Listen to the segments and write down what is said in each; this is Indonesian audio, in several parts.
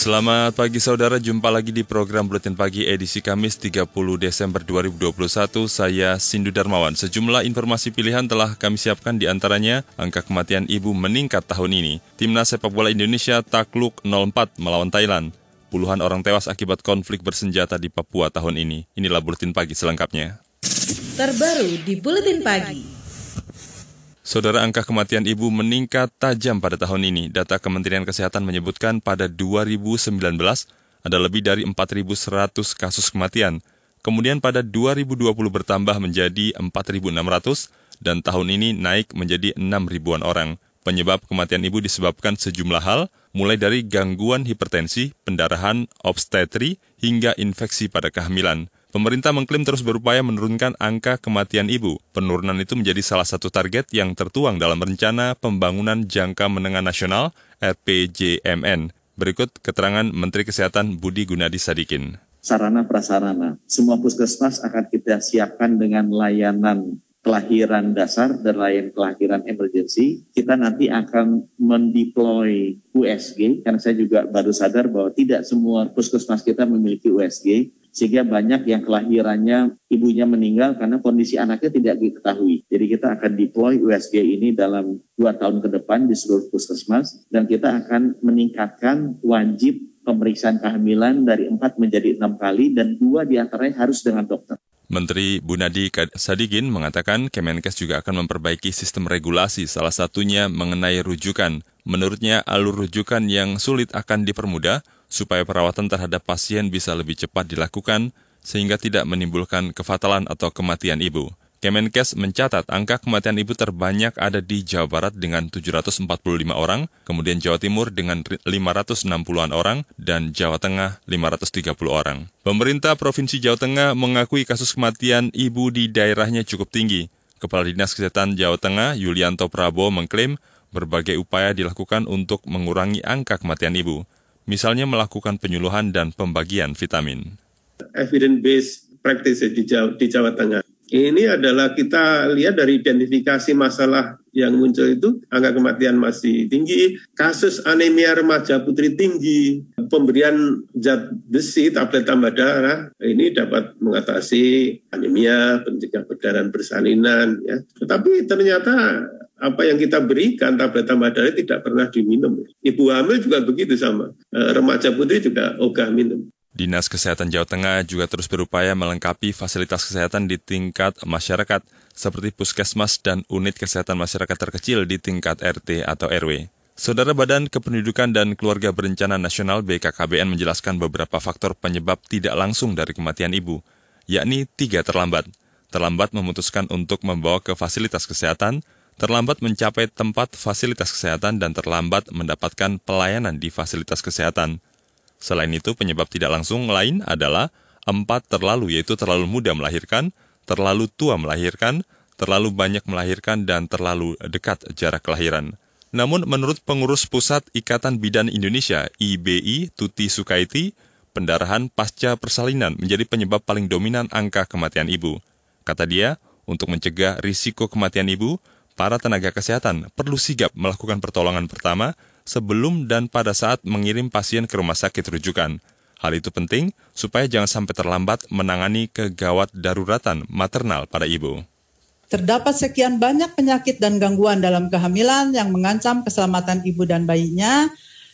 Selamat pagi saudara, jumpa lagi di program Buletin Pagi edisi Kamis 30 Desember 2021. Saya Sindu Darmawan. Sejumlah informasi pilihan telah kami siapkan di antaranya angka kematian ibu meningkat tahun ini. Timnas sepak bola Indonesia takluk 0-4 melawan Thailand. Puluhan orang tewas akibat konflik bersenjata di Papua tahun ini. Inilah Buletin Pagi selengkapnya. Terbaru di Buletin Pagi. Saudara angka kematian ibu meningkat tajam pada tahun ini. Data Kementerian Kesehatan menyebutkan pada 2019 ada lebih dari 4.100 kasus kematian. Kemudian pada 2020 bertambah menjadi 4.600 dan tahun ini naik menjadi 6 ribuan orang. Penyebab kematian ibu disebabkan sejumlah hal, mulai dari gangguan hipertensi, pendarahan, obstetri, hingga infeksi pada kehamilan. Pemerintah mengklaim terus berupaya menurunkan angka kematian ibu. Penurunan itu menjadi salah satu target yang tertuang dalam Rencana Pembangunan Jangka Menengah Nasional RPJMN. Berikut keterangan Menteri Kesehatan Budi Gunadi Sadikin. Sarana prasarana, semua puskesmas akan kita siapkan dengan layanan kelahiran dasar dan layanan kelahiran emergency, kita nanti akan mendeploy USG, karena saya juga baru sadar bahwa tidak semua puskesmas kita memiliki USG, sehingga banyak yang kelahirannya ibunya meninggal karena kondisi anaknya tidak diketahui. Jadi kita akan deploy USG ini dalam dua tahun ke depan di seluruh puskesmas, dan kita akan meningkatkan wajib pemeriksaan kehamilan dari empat menjadi enam kali, dan dua di antaranya harus dengan dokter. Menteri Bunadi Sadikin mengatakan Kemenkes juga akan memperbaiki sistem regulasi, salah satunya mengenai rujukan. Menurutnya, alur rujukan yang sulit akan dipermudah supaya perawatan terhadap pasien bisa lebih cepat dilakukan sehingga tidak menimbulkan kefatalan atau kematian ibu. Kemenkes mencatat angka kematian ibu terbanyak ada di Jawa Barat dengan 745 orang, kemudian Jawa Timur dengan 560-an orang, dan Jawa Tengah 530 orang. Pemerintah Provinsi Jawa Tengah mengakui kasus kematian ibu di daerahnya cukup tinggi. Kepala Dinas Kesehatan Jawa Tengah, Yulianto Prabowo, mengklaim berbagai upaya dilakukan untuk mengurangi angka kematian ibu. Misalnya melakukan penyuluhan dan pembagian vitamin. Evidence-based practice di Jawa, di Jawa Tengah ini adalah kita lihat dari identifikasi masalah yang muncul itu angka kematian masih tinggi, kasus anemia remaja putri tinggi, pemberian zat besi tablet tambah darah ini dapat mengatasi anemia, pencegah perdarahan bersalinan ya. Tetapi ternyata apa yang kita berikan tablet tambah darah tidak pernah diminum. Ibu hamil juga begitu sama. Remaja putri juga ogah minum. Dinas Kesehatan Jawa Tengah juga terus berupaya melengkapi fasilitas kesehatan di tingkat masyarakat, seperti puskesmas dan unit kesehatan masyarakat terkecil di tingkat RT atau RW. Saudara Badan Kependudukan dan Keluarga Berencana Nasional BKKBN menjelaskan beberapa faktor penyebab tidak langsung dari kematian ibu, yakni tiga terlambat. Terlambat memutuskan untuk membawa ke fasilitas kesehatan, terlambat mencapai tempat fasilitas kesehatan, dan terlambat mendapatkan pelayanan di fasilitas kesehatan. Selain itu, penyebab tidak langsung lain adalah empat terlalu, yaitu terlalu muda melahirkan, terlalu tua melahirkan, terlalu banyak melahirkan, dan terlalu dekat jarak kelahiran. Namun, menurut pengurus Pusat Ikatan Bidan Indonesia, IBI, Tuti Sukaiti, pendarahan pasca persalinan menjadi penyebab paling dominan angka kematian ibu. Kata dia, untuk mencegah risiko kematian ibu, para tenaga kesehatan perlu sigap melakukan pertolongan pertama sebelum dan pada saat mengirim pasien ke rumah sakit rujukan. Hal itu penting supaya jangan sampai terlambat menangani kegawat daruratan maternal pada ibu. Terdapat sekian banyak penyakit dan gangguan dalam kehamilan yang mengancam keselamatan ibu dan bayinya,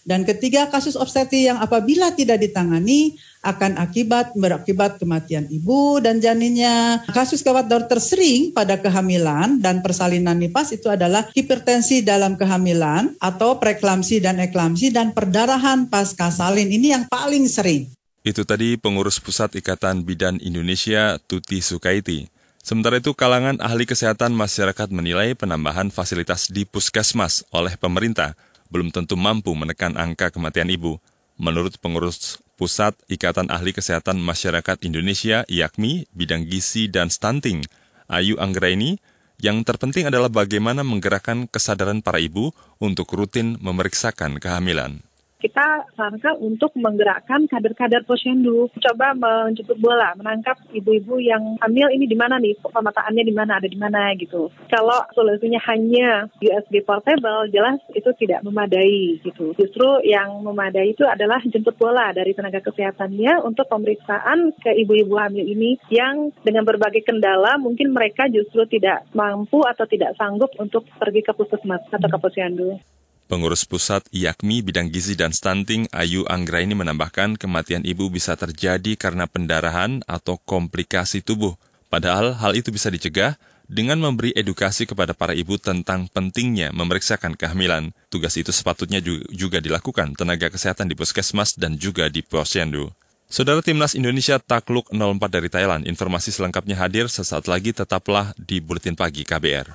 Dan ketiga, kasus obstetri yang apabila tidak ditangani akan akibat berakibat kematian ibu dan janinnya. Kasus gawat darurat tersering pada kehamilan dan persalinan nipas itu adalah hipertensi dalam kehamilan atau preklamsi dan eklamsi dan perdarahan pasca salin. Ini yang paling sering. Itu tadi pengurus Pusat Ikatan Bidan Indonesia Tuti Sukaiti. Sementara itu, kalangan ahli kesehatan masyarakat menilai penambahan fasilitas di puskesmas oleh pemerintah belum tentu mampu menekan angka kematian ibu. Menurut pengurus Pusat Ikatan Ahli Kesehatan Masyarakat Indonesia IAKMI bidang gizi dan stunting, Ayu Anggraini, yang terpenting adalah bagaimana menggerakkan kesadaran para ibu untuk rutin memeriksakan kehamilan kita sarankan untuk menggerakkan kader-kader posyandu, coba menjemput bola, menangkap ibu-ibu yang hamil ini di mana nih, pemataannya di mana, ada di mana gitu. Kalau solusinya hanya USB portable, jelas itu tidak memadai gitu. Justru yang memadai itu adalah jemput bola dari tenaga kesehatannya untuk pemeriksaan ke ibu-ibu hamil ini yang dengan berbagai kendala mungkin mereka justru tidak mampu atau tidak sanggup untuk pergi ke puskesmas atau ke posyandu. Pengurus pusat IAKMI bidang gizi dan stunting Ayu Anggraini menambahkan kematian ibu bisa terjadi karena pendarahan atau komplikasi tubuh. Padahal hal itu bisa dicegah dengan memberi edukasi kepada para ibu tentang pentingnya memeriksakan kehamilan. Tugas itu sepatutnya juga dilakukan tenaga kesehatan di puskesmas dan juga di posyandu. Saudara Timnas Indonesia takluk 04 dari Thailand. Informasi selengkapnya hadir sesaat lagi tetaplah di Buletin Pagi KBR.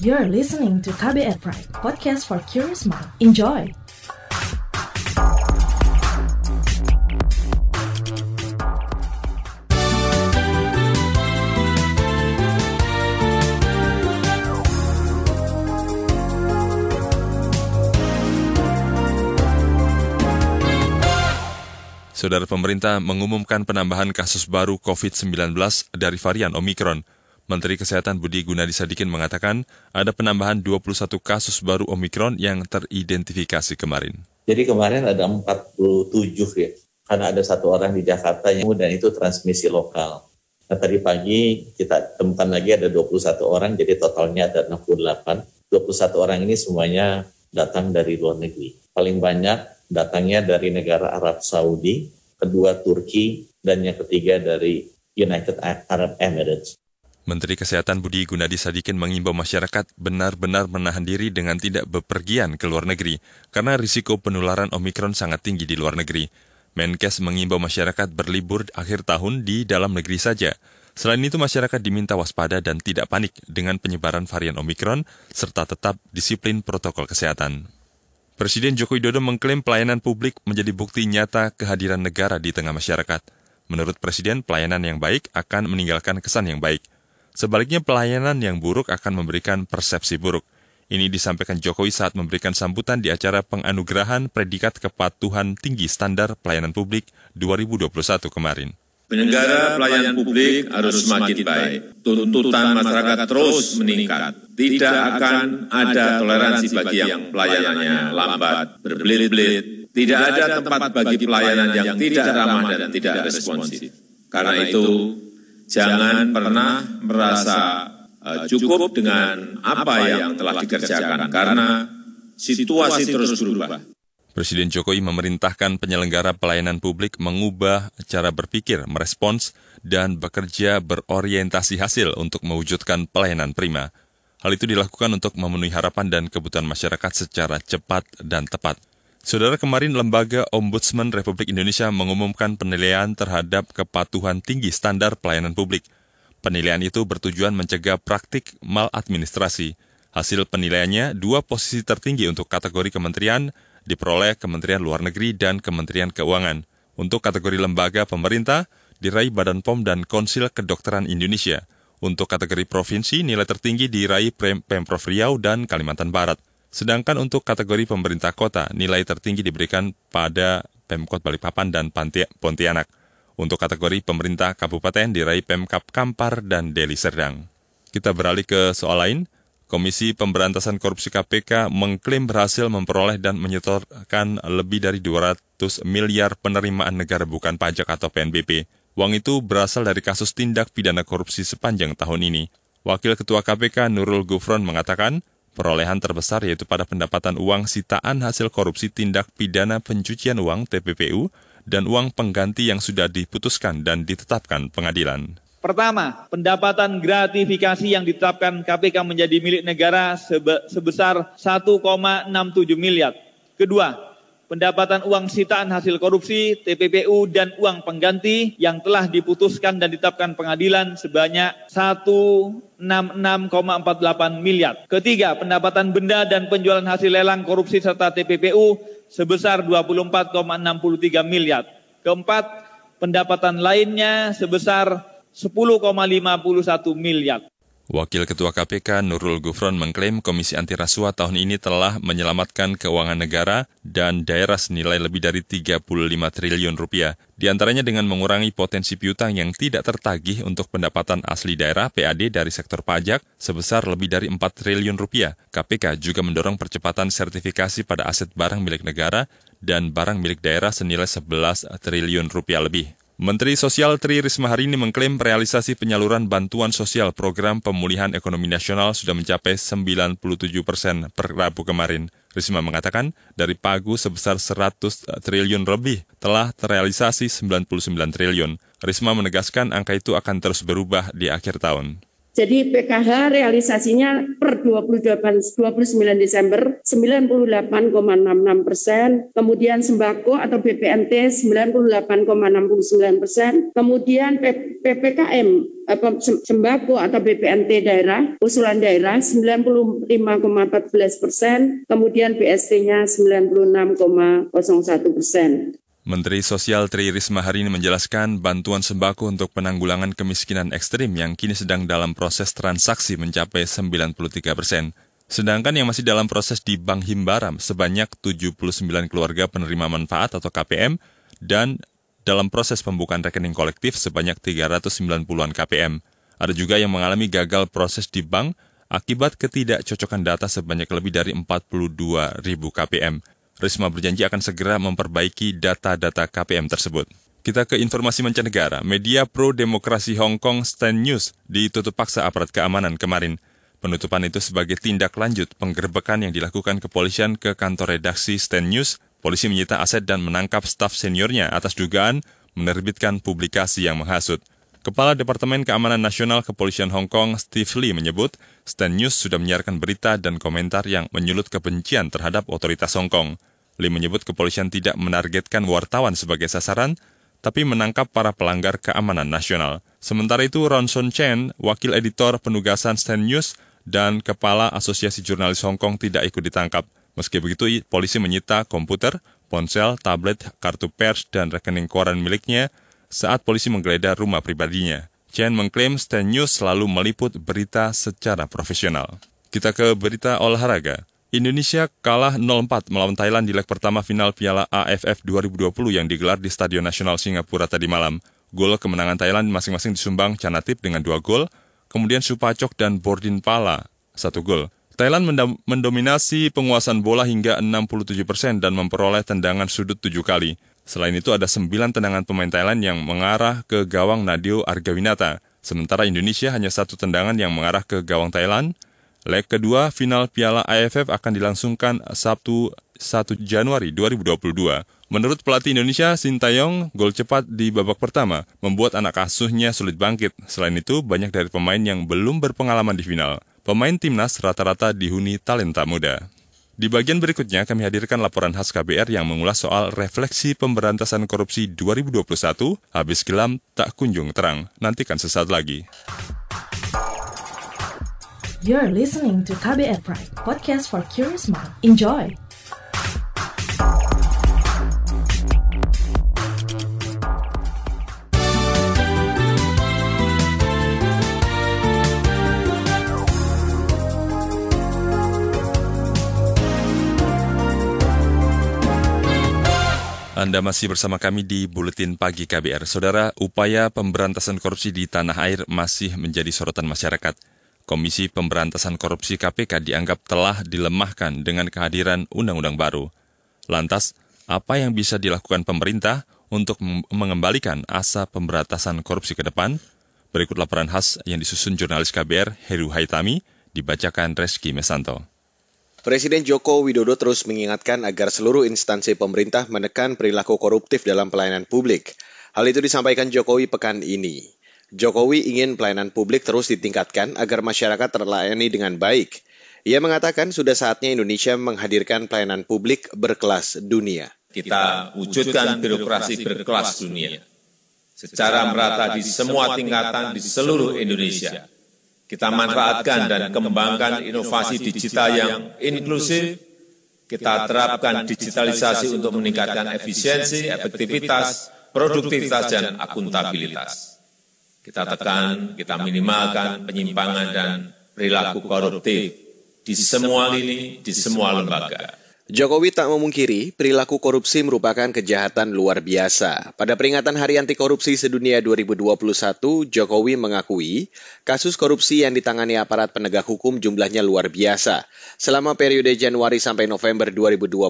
You're listening to KBR Pride, podcast for curious mind. Enjoy! Saudara pemerintah mengumumkan penambahan kasus baru COVID-19 dari varian Omikron. Menteri Kesehatan Budi Gunadi Sadikin mengatakan ada penambahan 21 kasus baru Omikron yang teridentifikasi kemarin. Jadi kemarin ada 47 ya, karena ada satu orang di Jakarta yang dan itu transmisi lokal. Nah tadi pagi kita temukan lagi ada 21 orang, jadi totalnya ada 68. 21 orang ini semuanya datang dari luar negeri. Paling banyak datangnya dari negara Arab Saudi, kedua Turki, dan yang ketiga dari United Arab Emirates. Menteri Kesehatan Budi Gunadi Sadikin mengimbau masyarakat benar-benar menahan diri dengan tidak bepergian ke luar negeri, karena risiko penularan Omikron sangat tinggi di luar negeri. Menkes mengimbau masyarakat berlibur akhir tahun di dalam negeri saja. Selain itu, masyarakat diminta waspada dan tidak panik dengan penyebaran varian Omikron, serta tetap disiplin protokol kesehatan. Presiden Joko Widodo mengklaim pelayanan publik menjadi bukti nyata kehadiran negara di tengah masyarakat. Menurut Presiden, pelayanan yang baik akan meninggalkan kesan yang baik. Sebaliknya pelayanan yang buruk akan memberikan persepsi buruk. Ini disampaikan Jokowi saat memberikan sambutan di acara penganugerahan predikat kepatuhan tinggi standar pelayanan publik 2021 kemarin. Penyelenggara pelayanan publik harus semakin baik. Tuntutan masyarakat terus meningkat. Tidak akan ada toleransi bagi yang pelayanannya lambat, berbelit-belit. Tidak ada tempat bagi pelayanan yang tidak ramah dan tidak responsif. Karena itu, jangan pernah merasa uh, cukup dengan apa yang telah dikerjakan, karena situasi terus berubah. Presiden Jokowi memerintahkan penyelenggara pelayanan publik mengubah cara berpikir, merespons, dan bekerja berorientasi hasil untuk mewujudkan pelayanan prima. Hal itu dilakukan untuk memenuhi harapan dan kebutuhan masyarakat secara cepat dan tepat. Saudara kemarin Lembaga Ombudsman Republik Indonesia mengumumkan penilaian terhadap kepatuhan tinggi standar pelayanan publik. Penilaian itu bertujuan mencegah praktik maladministrasi. Hasil penilaiannya, dua posisi tertinggi untuk kategori kementerian diperoleh Kementerian Luar Negeri dan Kementerian Keuangan. Untuk kategori lembaga pemerintah, diraih Badan POM dan Konsil Kedokteran Indonesia. Untuk kategori provinsi, nilai tertinggi diraih Pemprov Riau dan Kalimantan Barat. Sedangkan untuk kategori pemerintah kota, nilai tertinggi diberikan pada Pemkot Balikpapan dan Pontianak. Untuk kategori pemerintah kabupaten diraih Pemkap Kampar dan Deli Serdang. Kita beralih ke soal lain. Komisi Pemberantasan Korupsi KPK mengklaim berhasil memperoleh dan menyetorkan lebih dari 200 miliar penerimaan negara bukan pajak atau PNBP. Uang itu berasal dari kasus tindak pidana korupsi sepanjang tahun ini. Wakil Ketua KPK Nurul Gufron mengatakan, Perolehan terbesar yaitu pada pendapatan uang sitaan hasil korupsi tindak pidana pencucian uang TPPU dan uang pengganti yang sudah diputuskan dan ditetapkan pengadilan. Pertama, pendapatan gratifikasi yang ditetapkan KPK menjadi milik negara sebesar 1,67 miliar. Kedua, pendapatan uang sitaan hasil korupsi, TPPU, dan uang pengganti yang telah diputuskan dan ditetapkan pengadilan sebanyak 166,48 miliar. Ketiga, pendapatan benda dan penjualan hasil lelang korupsi serta TPPU sebesar 24,63 miliar. Keempat, pendapatan lainnya sebesar 10,51 miliar. Wakil Ketua KPK Nurul Gufron mengklaim Komisi Anti Rasuah tahun ini telah menyelamatkan keuangan negara dan daerah senilai lebih dari 35 triliun rupiah. Di antaranya dengan mengurangi potensi piutang yang tidak tertagih untuk pendapatan asli daerah PAD dari sektor pajak sebesar lebih dari 4 triliun rupiah. KPK juga mendorong percepatan sertifikasi pada aset barang milik negara dan barang milik daerah senilai 11 triliun rupiah lebih. Menteri Sosial Tri Risma hari ini mengklaim realisasi penyaluran bantuan sosial program pemulihan ekonomi nasional sudah mencapai 97 persen per Rabu kemarin. Risma mengatakan dari pagu sebesar 100 triliun lebih telah terrealisasi 99 triliun. Risma menegaskan angka itu akan terus berubah di akhir tahun. Jadi PKH realisasinya per 28, 29 Desember 98,66 persen, kemudian sembako atau BPNT 98,69 persen, kemudian PPKM sembako atau BPNT daerah, usulan daerah 95,14 persen, kemudian BST-nya 96,01 persen. Menteri Sosial Tri Risma hari ini menjelaskan bantuan sembako untuk penanggulangan kemiskinan ekstrim yang kini sedang dalam proses transaksi mencapai 93 persen. Sedangkan yang masih dalam proses di Bank Himbara sebanyak 79 keluarga penerima manfaat atau KPM dan dalam proses pembukaan rekening kolektif sebanyak 390-an KPM. Ada juga yang mengalami gagal proses di bank akibat ketidakcocokan data sebanyak lebih dari 42 ribu KPM. Risma berjanji akan segera memperbaiki data-data KPM tersebut. Kita ke informasi mancanegara. Media pro-demokrasi Hong Kong Stand News ditutup paksa aparat keamanan kemarin. Penutupan itu sebagai tindak lanjut penggerbekan yang dilakukan kepolisian ke kantor redaksi Stand News. Polisi menyita aset dan menangkap staf seniornya atas dugaan menerbitkan publikasi yang menghasut. Kepala Departemen Keamanan Nasional Kepolisian Hong Kong, Steve Lee, menyebut Stand News sudah menyiarkan berita dan komentar yang menyulut kebencian terhadap otoritas Hong Kong. Lee menyebut kepolisian tidak menargetkan wartawan sebagai sasaran, tapi menangkap para pelanggar keamanan nasional. Sementara itu, Ronson Chen, wakil editor penugasan Stand News dan kepala Asosiasi Jurnalis Hong Kong tidak ikut ditangkap. Meski begitu, polisi menyita komputer, ponsel, tablet, kartu pers, dan rekening koran miliknya saat polisi menggeledah rumah pribadinya. Chen mengklaim Stand News selalu meliput berita secara profesional. Kita ke berita olahraga. Indonesia kalah 0-4 melawan Thailand di leg pertama final Piala AFF 2020 yang digelar di Stadion Nasional Singapura tadi malam. Gol kemenangan Thailand masing-masing disumbang Canatip dengan dua gol, kemudian Supacok dan Bordin Pala satu gol. Thailand mendominasi penguasaan bola hingga 67 persen dan memperoleh tendangan sudut tujuh kali. Selain itu ada sembilan tendangan pemain Thailand yang mengarah ke gawang Nadio Argawinata. Sementara Indonesia hanya satu tendangan yang mengarah ke gawang Thailand, Leg kedua final Piala AFF akan dilangsungkan Sabtu 1 Januari 2022. Menurut pelatih Indonesia, Sintayong, gol cepat di babak pertama membuat anak asuhnya sulit bangkit. Selain itu, banyak dari pemain yang belum berpengalaman di final. Pemain timnas rata-rata dihuni talenta muda. Di bagian berikutnya, kami hadirkan laporan khas KBR yang mengulas soal refleksi pemberantasan korupsi 2021, habis gelam tak kunjung terang. Nantikan sesaat lagi. You're listening to KBR Pride, podcast for curious mind. Enjoy! Anda masih bersama kami di Buletin Pagi KBR. Saudara, upaya pemberantasan korupsi di tanah air masih menjadi sorotan masyarakat. Komisi Pemberantasan Korupsi KPK dianggap telah dilemahkan dengan kehadiran undang-undang baru. Lantas, apa yang bisa dilakukan pemerintah untuk mengembalikan asa pemberantasan korupsi ke depan? Berikut laporan khas yang disusun jurnalis KBR Heru Haitami, dibacakan Reski Mesanto. Presiden Joko Widodo terus mengingatkan agar seluruh instansi pemerintah menekan perilaku koruptif dalam pelayanan publik. Hal itu disampaikan Jokowi pekan ini. Jokowi ingin pelayanan publik terus ditingkatkan agar masyarakat terlayani dengan baik. Ia mengatakan sudah saatnya Indonesia menghadirkan pelayanan publik berkelas dunia. Kita wujudkan birokrasi berkelas dunia secara merata di semua tingkatan di seluruh Indonesia. Kita manfaatkan dan kembangkan inovasi digital yang inklusif, kita terapkan digitalisasi untuk meningkatkan efisiensi, efektivitas, produktivitas, dan akuntabilitas. Kita tekan, kita minimalkan penyimpangan dan perilaku koruptif di semua lini, di semua lembaga. Jokowi tak memungkiri perilaku korupsi merupakan kejahatan luar biasa. Pada peringatan Hari Anti Korupsi Sedunia 2021, Jokowi mengakui kasus korupsi yang ditangani aparat penegak hukum jumlahnya luar biasa. Selama periode Januari sampai November 2021,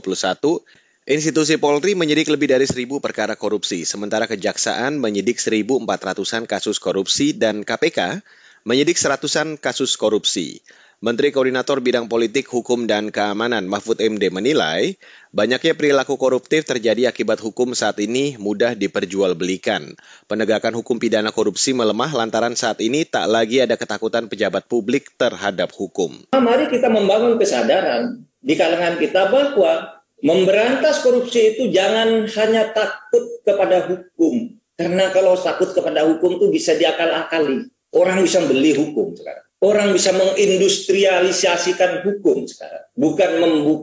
Institusi Polri menyidik lebih dari seribu perkara korupsi, sementara Kejaksaan menyidik 1.400-an kasus korupsi dan KPK menyidik seratusan kasus korupsi. Menteri Koordinator Bidang Politik, Hukum, dan Keamanan Mahfud MD menilai banyaknya perilaku koruptif terjadi akibat hukum saat ini mudah diperjualbelikan. Penegakan hukum pidana korupsi melemah lantaran saat ini tak lagi ada ketakutan pejabat publik terhadap hukum. Mari kita membangun kesadaran di kalangan kita bahwa memberantas korupsi itu jangan hanya takut kepada hukum. Karena kalau takut kepada hukum itu bisa diakal-akali. Orang bisa beli hukum sekarang. Orang bisa mengindustrialisasikan hukum sekarang. Bukan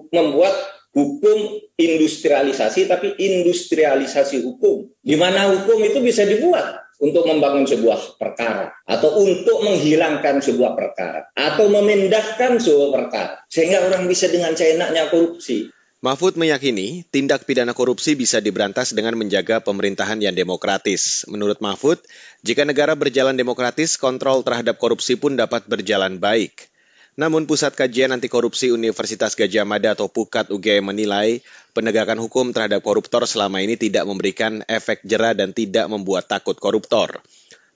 membuat hukum industrialisasi, tapi industrialisasi hukum. Di mana hukum itu bisa dibuat untuk membangun sebuah perkara atau untuk menghilangkan sebuah perkara atau memindahkan sebuah perkara sehingga orang bisa dengan seenaknya korupsi. Mahfud meyakini tindak pidana korupsi bisa diberantas dengan menjaga pemerintahan yang demokratis. Menurut Mahfud, jika negara berjalan demokratis, kontrol terhadap korupsi pun dapat berjalan baik. Namun Pusat Kajian Anti Korupsi Universitas Gajah Mada atau PUKAT UGM menilai penegakan hukum terhadap koruptor selama ini tidak memberikan efek jerah dan tidak membuat takut koruptor.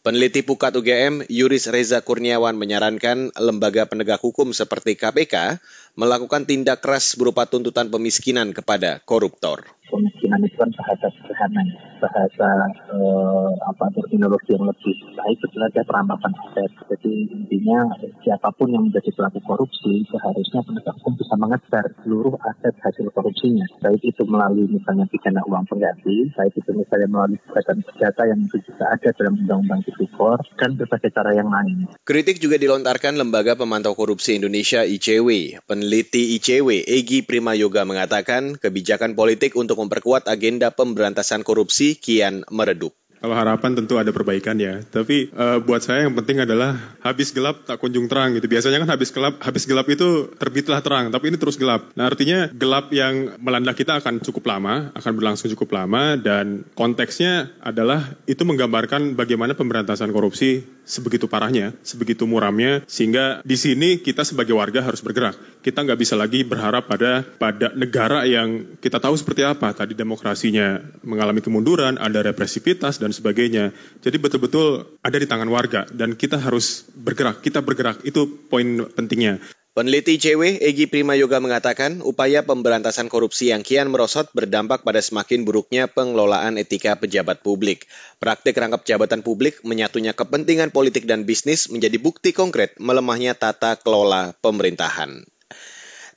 Peneliti Pukat UGM, Yuris Reza Kurniawan menyarankan lembaga penegak hukum seperti KPK melakukan tindak keras berupa tuntutan pemiskinan kepada koruptor. Pemiskinan itu kan bahasa sederhana, bahasa eh, apa terminologi yang lebih baik adalah perampasan aset. Jadi intinya siapa pun yang menjadi pelaku korupsi seharusnya penegak hukum bisa mengejar seluruh aset hasil korupsinya, baik itu melalui misalnya pidana uang pengganti, baik itu misalnya melalui badan senjata yang itu juga ada dalam undang-undang tipikor dan berbagai cara yang lain. Kritik juga dilontarkan Lembaga Pemantau Korupsi Indonesia ICW. Peneliti ICW, Egi Prima Yoga mengatakan kebijakan politik untuk memperkuat agenda pemberantasan korupsi kian meredup. Kalau harapan tentu ada perbaikan ya. Tapi uh, buat saya yang penting adalah habis gelap tak kunjung terang gitu. Biasanya kan habis gelap habis gelap itu terbitlah terang, tapi ini terus gelap. Nah, artinya gelap yang melanda kita akan cukup lama, akan berlangsung cukup lama dan konteksnya adalah itu menggambarkan bagaimana pemberantasan korupsi sebegitu parahnya, sebegitu muramnya, sehingga di sini kita sebagai warga harus bergerak. Kita nggak bisa lagi berharap pada pada negara yang kita tahu seperti apa. Tadi demokrasinya mengalami kemunduran, ada represivitas dan sebagainya. Jadi betul-betul ada di tangan warga dan kita harus bergerak. Kita bergerak itu poin pentingnya. Peneliti ICW Egi Prima Yoga mengatakan upaya pemberantasan korupsi yang kian merosot berdampak pada semakin buruknya pengelolaan etika pejabat publik. Praktik rangkap jabatan publik menyatunya kepentingan politik dan bisnis menjadi bukti konkret melemahnya tata kelola pemerintahan.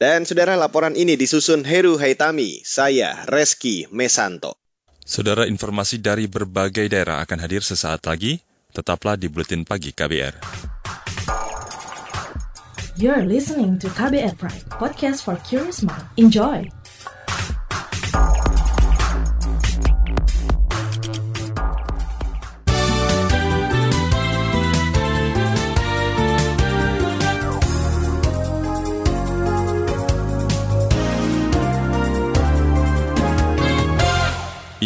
Dan saudara laporan ini disusun Heru Haitami, saya Reski Mesanto. Saudara informasi dari berbagai daerah akan hadir sesaat lagi, tetaplah di Buletin Pagi KBR. You're listening to KBR Pride, podcast for curious mind. Enjoy!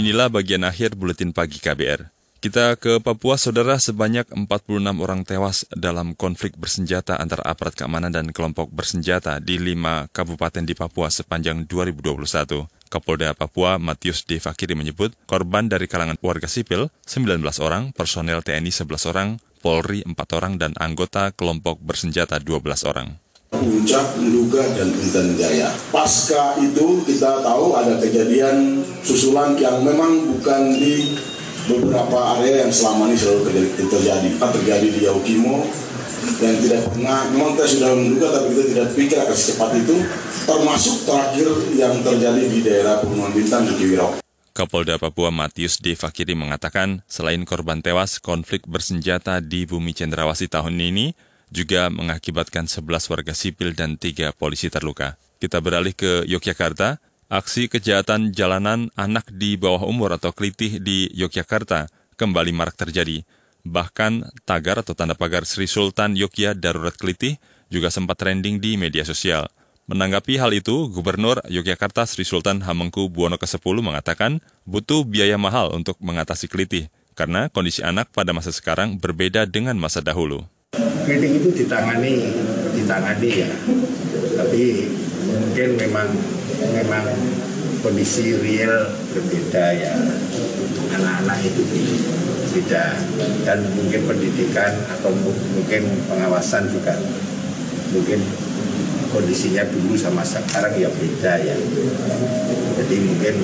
Inilah bagian akhir Buletin Pagi KBR. Kita ke Papua, saudara sebanyak 46 orang tewas dalam konflik bersenjata antara aparat keamanan dan kelompok bersenjata di lima kabupaten di Papua sepanjang 2021. Kapolda Papua Matius D. Fakiri menyebut korban dari kalangan warga sipil 19 orang, personel TNI 11 orang, Polri 4 orang, dan anggota kelompok bersenjata 12 orang. Puncak, Nduga, dan Intan Jaya. Pasca itu kita tahu ada kejadian susulan yang memang bukan di beberapa area yang selama ini selalu terjadi. terjadi. Di Yaukimo dan tidak pernah, memang kita sudah menduga tapi kita tidak pikir akan secepat itu, termasuk terakhir yang terjadi di daerah Pegunungan Bintang di Kiwirau. Kapolda Papua Matius D. Fakiri mengatakan, selain korban tewas, konflik bersenjata di bumi Cendrawasih tahun ini juga mengakibatkan 11 warga sipil dan 3 polisi terluka. Kita beralih ke Yogyakarta. Aksi kejahatan jalanan anak di bawah umur atau kelitih di Yogyakarta kembali marak terjadi. Bahkan tagar atau tanda pagar Sri Sultan Yogyakarta Darurat Kelitih juga sempat trending di media sosial. Menanggapi hal itu, Gubernur Yogyakarta Sri Sultan Hamengku Buwono ke-10 mengatakan butuh biaya mahal untuk mengatasi kelitih karena kondisi anak pada masa sekarang berbeda dengan masa dahulu. Kelitih itu ditangani, ditangani ya, tapi mungkin memang memang kondisi real berbeda ya. Anak-anak itu beda. Dan mungkin pendidikan atau mungkin pengawasan juga. Mungkin kondisinya dulu sama sekarang ya beda ya. Jadi mungkin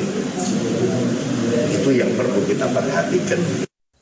itu yang perlu kita perhatikan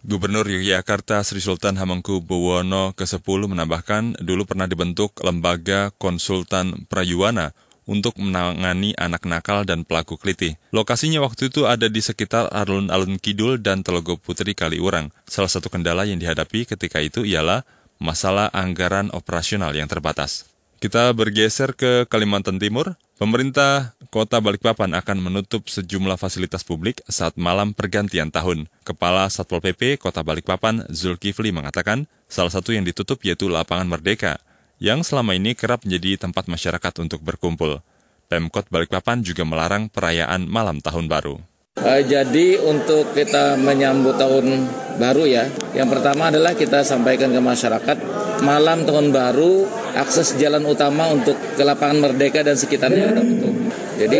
Gubernur Yogyakarta Sri Sultan Hamengkubuwono ke-10 menambahkan dulu pernah dibentuk lembaga konsultan Prayuwana untuk menangani anak nakal dan pelaku kelitih. Lokasinya waktu itu ada di sekitar alun-alun Kidul dan Telogo Putri Kaliurang. Salah satu kendala yang dihadapi ketika itu ialah masalah anggaran operasional yang terbatas. Kita bergeser ke Kalimantan Timur. Pemerintah Kota Balikpapan akan menutup sejumlah fasilitas publik saat malam pergantian tahun. Kepala Satpol PP Kota Balikpapan, Zulkifli, mengatakan salah satu yang ditutup yaitu Lapangan Merdeka yang selama ini kerap menjadi tempat masyarakat untuk berkumpul. Pemkot Balikpapan juga melarang perayaan malam tahun baru. Uh, jadi untuk kita menyambut tahun baru ya, yang pertama adalah kita sampaikan ke masyarakat malam tahun baru akses jalan utama untuk ke lapangan Merdeka dan sekitarnya sudah tutup. Jadi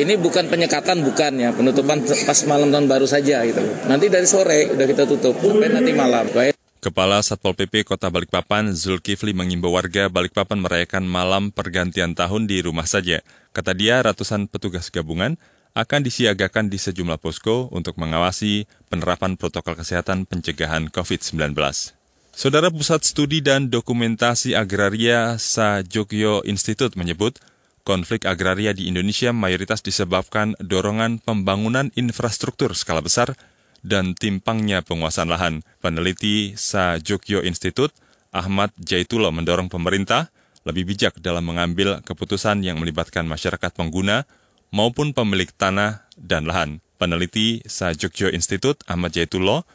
ini bukan penyekatan bukan ya penutupan pas malam tahun baru saja gitu. Nanti dari sore udah kita tutup sampai nanti malam. Baik. Kepala Satpol PP Kota Balikpapan, Zulkifli mengimbau warga Balikpapan merayakan malam pergantian tahun di rumah saja. Kata dia, ratusan petugas gabungan akan disiagakan di sejumlah posko untuk mengawasi penerapan protokol kesehatan pencegahan COVID-19. Saudara Pusat Studi dan Dokumentasi Agraria Sa Jogyo Institute menyebut, konflik agraria di Indonesia mayoritas disebabkan dorongan pembangunan infrastruktur skala besar dan timpangnya penguasaan lahan. Peneliti Sa Jogyo Institute, Ahmad Jaitulo mendorong pemerintah lebih bijak dalam mengambil keputusan yang melibatkan masyarakat pengguna maupun pemilik tanah dan lahan. Peneliti Sa Jogyo Institute, Ahmad Jaitulo,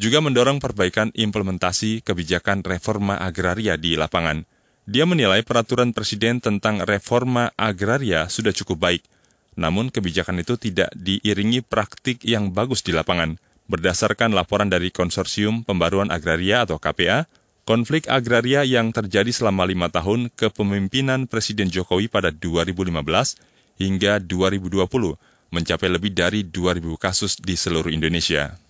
juga mendorong perbaikan implementasi kebijakan reforma agraria di lapangan. Dia menilai peraturan presiden tentang reforma agraria sudah cukup baik, namun kebijakan itu tidak diiringi praktik yang bagus di lapangan. Berdasarkan laporan dari Konsorsium Pembaruan Agraria atau KPA, konflik agraria yang terjadi selama lima tahun kepemimpinan Presiden Jokowi pada 2015 hingga 2020 mencapai lebih dari 2.000 kasus di seluruh Indonesia.